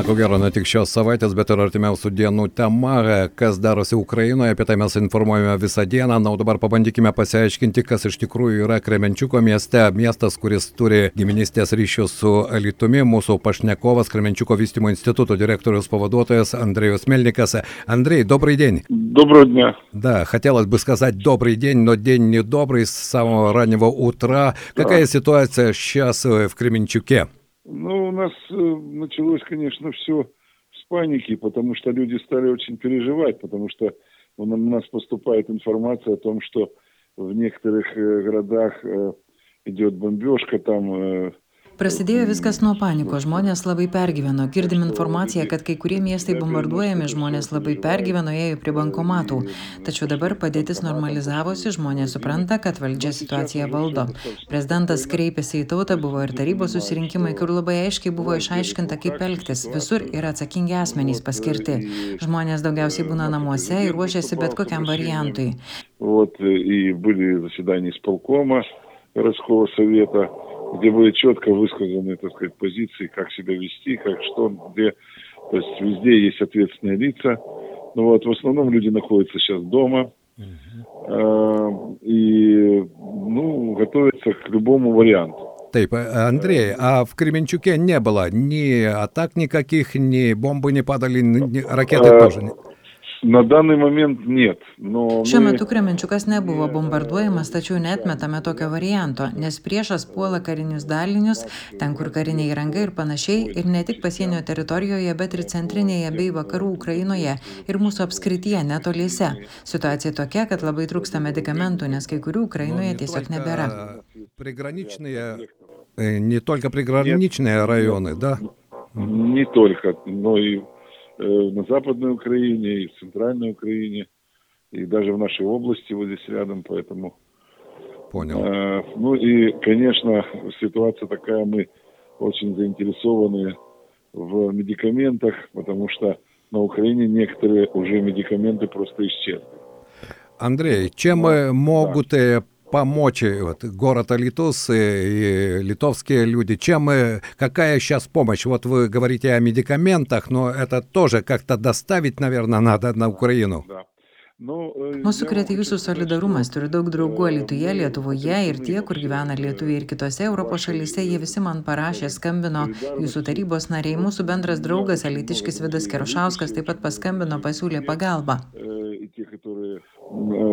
Na ko gero, ne tik šios savaitės, bet ir artimiausių dienų tema, kas darosi Ukrainoje, apie tai mes informuojame visą dieną. Na, o dabar pabandykime pasiaiškinti, kas iš tikrųjų yra Kremenčiuko mieste, miestas, kuris turi giminystės ryšius su Alitumi. Mūsų pašnekovas Kremenčiuko vystimo instituto direktorius паводотоес Андреус Мельникас. Андрей, добрый день. Доброго дня. Да, хотелось бы сказать добрый день, но день не добрый с самого раннего утра. Какая ситуация сейчас в Кременчуке? Ну, у нас э, началось, конечно, все с паники, потому что люди стали очень переживать, потому что у нас поступает информация о том, что в некоторых э, городах э, идет бомбежка, там Prasidėjo viskas nuo panikos, žmonės labai pergyveno. Girdim informaciją, kad kai kurie miestai bombarduojami, žmonės labai pergyveno, ėjo prie bankomatų. Tačiau dabar padėtis normalizavosi, žmonės supranta, kad valdžia situaciją valdo. Prezidentas kreipėsi į tautą, buvo ir tarybos susirinkimai, kur labai aiškiai buvo išaiškinta, kaip elgtis. Visur yra atsakingi asmenys paskirti. Žmonės daugiausiai būna namuose ir ruošiasi bet kokiam variantui. Вот, и были заседания исполкома городского совета, Где были четко высказаны, так сказать, позиции, как себя вести, как что, где. То есть везде есть ответственные лица. Ну вот, в основном люди находятся сейчас дома. Uh-huh. И, ну, готовятся к любому варианту. Taip, Андрей, а в Кременчуке не было ни атак никаких, ни бомбы не падали, ни ракеты uh, тоже? На данный момент нет. Но Šiuo мы... metu Kremenčiukas nebuvo bombarduojamas, tačiau netmetame tokio varianto, nes priešas puola karinius dalinius, ten kur karinė įranga ir panašiai, ir ne tik pasienio teritorijoje, bet ir centrinėje bei vakarų Ukrainoje ir mūsų apskrityje netoliese. Situacija tokia, kad labai trūksta medikamentų, nes kai kurių Ukrainoje tiesiog nebėra. Приграничные, не только приграничные районы, да? Не только, но и на Западной Украине, и в Центральной Украине, и даже в нашей области вот здесь рядом, поэтому... Понял. Э, ну и, конечно, ситуация такая, мы очень заинтересованы в медикаментах, потому что на Украине некоторые уже медикаменты просто исчезли. Андрей, чем да, могут да помочь вот, город Алитус и литовские люди? Чем, какая сейчас помощь? Вот вы говорите о медикаментах, но это тоже как-то доставить, наверное, надо на Украину. Да. Mūsų krėtė jūsų solidarumas, turiu daug draugų Lietuvoje, Lietuvoje ir tie, kur gyvena Lietuvoje ir kitose Europos šalyse, jie visi man parašė, skambino, jūsų tarybos nariai, mūsų bendras draugas Alitiškis Vidas Kerušauskas taip pat paskambino, pasiūlė pagalbą.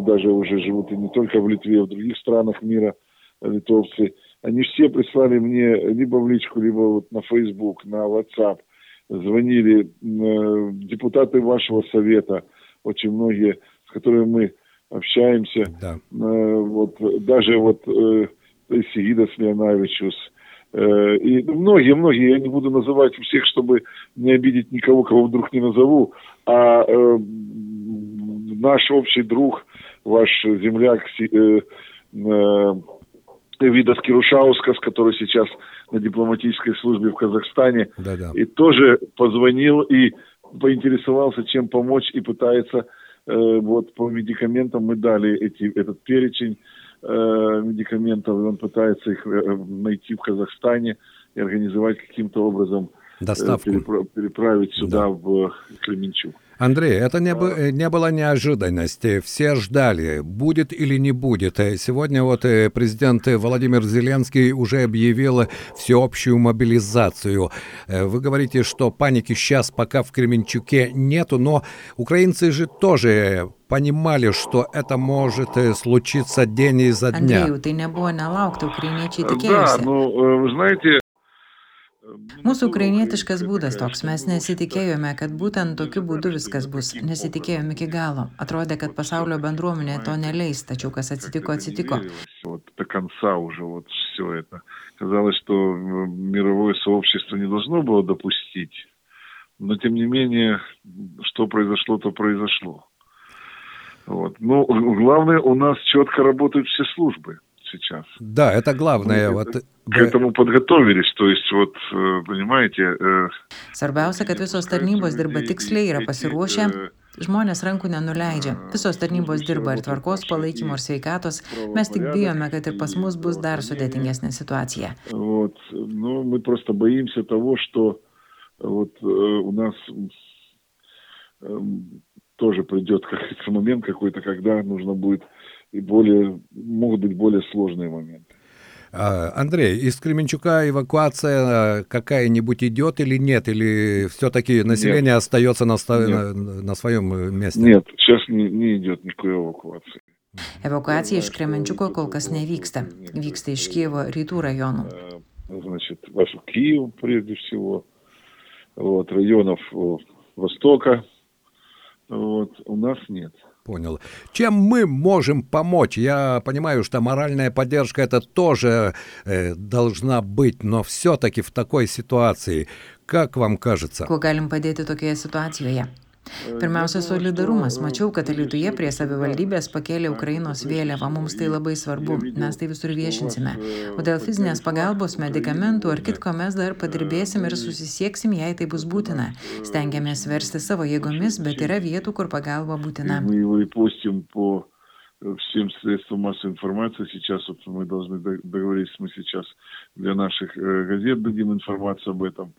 Даже уже живут и не только в Литве, в других странах мира литовцы. Они все прислали мне либо в личку, либо вот на Facebook, на WhatsApp. Звонили депутаты вашего совета, очень многие, с которыми мы общаемся. Да. Э, вот, даже вот э, Сигида Смирновичус, э, и многие-многие, я не буду называть всех, чтобы не обидеть никого, кого вдруг не назову, а э, наш общий друг, ваш земляк э, э, Видас Кирушаускас, который сейчас на дипломатической службе в Казахстане, Да-да. и тоже позвонил и поинтересовался, чем помочь, и пытается э, вот по медикаментам мы дали эти, этот перечень э, медикаментов, и он пытается их э, найти в Казахстане и организовать каким-то образом Доставку. э, перепра- переправить сюда, Да. в Кременчуг. Андрей, это не, бы- не было неожиданности. Все ждали, будет или не будет. Сегодня вот э, президент Владимир Зеленский уже объявил всеобщую мобилизацию. Э, Вы говорите, что паники сейчас пока в Кременчуке нету, но украинцы же тоже понимали, что это может э, случиться день изо дня. Andrėjau, tai nebuvo nelaukta, ukrainiečiai Да, tikėjosi. ну, вы знаете... Mūsų ukrainietiškas būdas toks, mes nesitikėjome, kad būtent tokiu būdu viskas bus, nesitikėjome iki galo. Atrodė, kad pasaulio bendruomenė to neleis, tačiau kas atsitiko, atsitiko. Вот до конца уже вот все это. Казалось, что э, мировое сообщество не должно было допустить. Но тем не менее, что произошло, то произошло. Вот. Ну, главное, у нас четко работают все службы. сейчас. Да, это главное. Мы вот, это- К этому подготовились, то есть вот, э, понимаете... э, Svarbiausia, kad visos tarnybos dirba tiksliai, yra pasiruošę, э, žmonės rankų nenuleidžia. Visos tarnybos dirba ir tvarkos palaikymo, ir sveikatos. Mes tik bijome, kad ir pas mus bus dar sudėtingesnė situacija. Вот, ну, мы просто боимся того, что вот э, у нас эм, тоже придет как говорится, момент какой-то, когда нужно будет и более, могут быть более сложные моменты. А, Андрей, из Кременчука эвакуация э, какая-нибудь идет или нет? Или все-таки население остается на, Нет. на, на своем э, месте? Нет, сейчас не, не идет никакой эвакуации. Evakuacija iš Kremenčiuko kol kas nevyksta. Vyksta iš Kievo rytų rajonų. Значит, ваш Киев прежде всего, вот, районов э, Востока, вот, у нас нет. Понял. Чем мы можем помочь? Я понимаю, что моральная поддержка это тоже э, должна быть, но все-таки в такой ситуации, как вам кажется? Kuo galim padėti tokioje situacijoje? Pirmiausia, solidarumas. Mačiau, kad Lietuvoje prie savivaldybės pakėlė Ukrainos vėliavą. Mums tai labai svarbu. Mes tai visur viešinsime. O dėl fizinės pagalbos, medikamentų ar kitko mes dar padirbėsim ir susisieksim, jei tai bus būtina. Stengiamės versti savo jėgomis, bet yra vietų, kur pagalba И būtina. мы его и постим по э, всем средствам массовой информации. Сейчас вот мы должны дог- договориться, мы сейчас для наших э, газет дадим информацию об этом.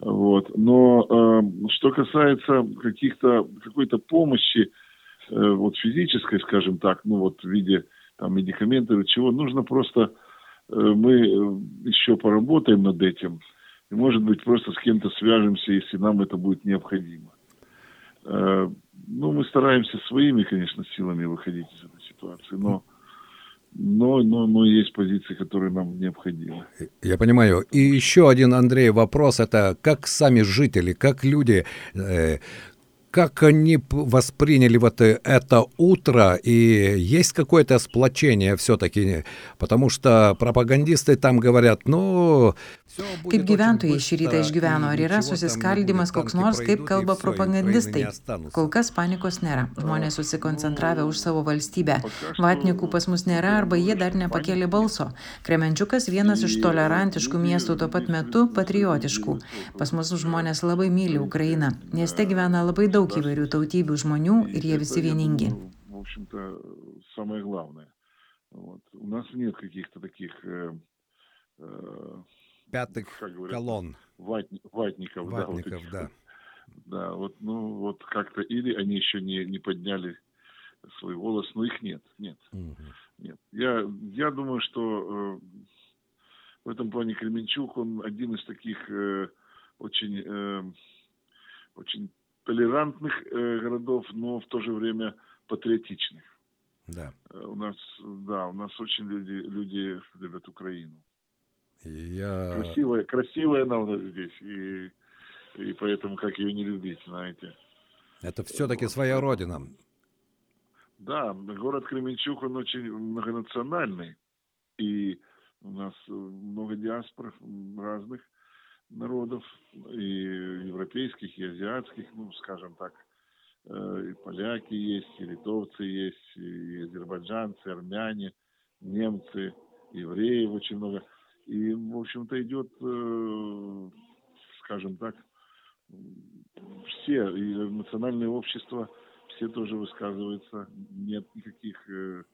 Вот. Но э, что касается каких-то какой-то помощи, э, вот физической, скажем так, ну вот в виде там медикаментов или чего, нужно просто э, мы э, еще поработаем над этим. И, может быть, просто с кем-то свяжемся, если нам это будет необходимо. Э, Ну, мы стараемся своими, конечно, силами выходить из этой ситуации, но, но, но, но есть позиции, которые нам необходимы. Я понимаю. И еще один, Андрей, вопрос. Это как сами жители, как люди, э, как они п- восприняли вот э, это утро, и есть какое-то сплочение все-таки, потому что пропагандисты там говорят, ну... всё будет Kaip очень gyventojai šį rytą быстро, išgyveno, ar и yra ничего там не susiskaldimas будет, koks танки nors, kaip пройдут, и kalba всё, и Украины propagandistai? не останутся. Kol kas panikos nėra. Žmonės susikoncentravę už savo valstybę. Vatnikų pas mus nėra arba jie dar nepakėlė balso. Kremenčiukas vienas iš tolerantiškų miestų tuo pat metu patriotiškų. Pas mus žmonės labai myli Ukrainą. Mieste gyvena labai daug įvairių tautybių žmonių ir jie visi vieningi. думаю, В общем-то, самое главное. Вот. У нас нет каких-то таких Пятых колонн, ватни- ватников. да, вот ватников, да. Да, вот, ну, вот как-то, или они еще не, не подняли свой голос, но их нет, нет. Мгм. Нет. Я, я думаю, что э, в этом плане Кременчук, он один из таких э, очень, э, очень толерантных э, городов, но в то же время патриотичных. Да. Э, у нас, да, у нас очень люди, люди любят Украину. Я... Красивая, красивая она у нас здесь, и, и поэтому как ее не любить, знаете. Это все-таки Вот. своя родина. Да, город Кременчук, он очень многонациональный. И у нас э, много диаспор разных народов, и европейских, и азиатских, ну, скажем так. Э, И поляки есть, и литовцы есть, и азербайджанцы, армяне, немцы, евреев очень много. И, в общем-то, идет, э, скажем так, все, и национальные общества, все тоже высказываются, нет никаких э,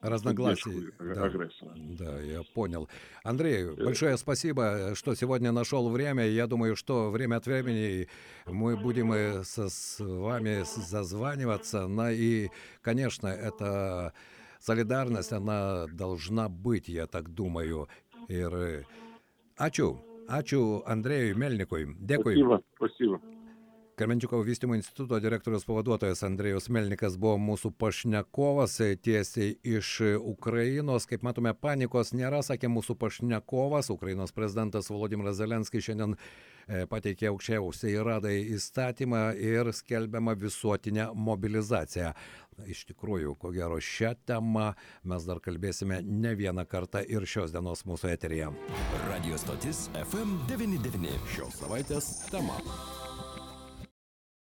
Разногласий. Да. агрессора. Да, я понял. Андрей, большое спасибо, э, что сегодня нашел время. Я думаю, что время от времени мы будем э, со, с вами зазваниваться. На, и, конечно, эта солидарность, она должна быть, я так думаю. Ir e, ačiū, ačiū Andrėjui Melnikui. Dėkui. Спасибо, спасибо. Kremenčiuko vystymo instituto direktorius pavaduotojas Andrėjus Melnikas buvo mūsų pašnekovas e, tiesiai iš Ukrainos. Kaip matome, panikos nėra, sakė mūsų pašnekovas. Ukrainos prezidentas Volodymyras Zelenskis šiandien e, pateikė aukščiausiai radai įstatymą ir skelbiama visuotinę mobilizaciją. Iš tikrųjų, ko gero, šią temą mes dar kalbėsime ne vieną kartą ir šios dienos mūsų eteryje. Radio stotis FM99. Šios savaitės tema.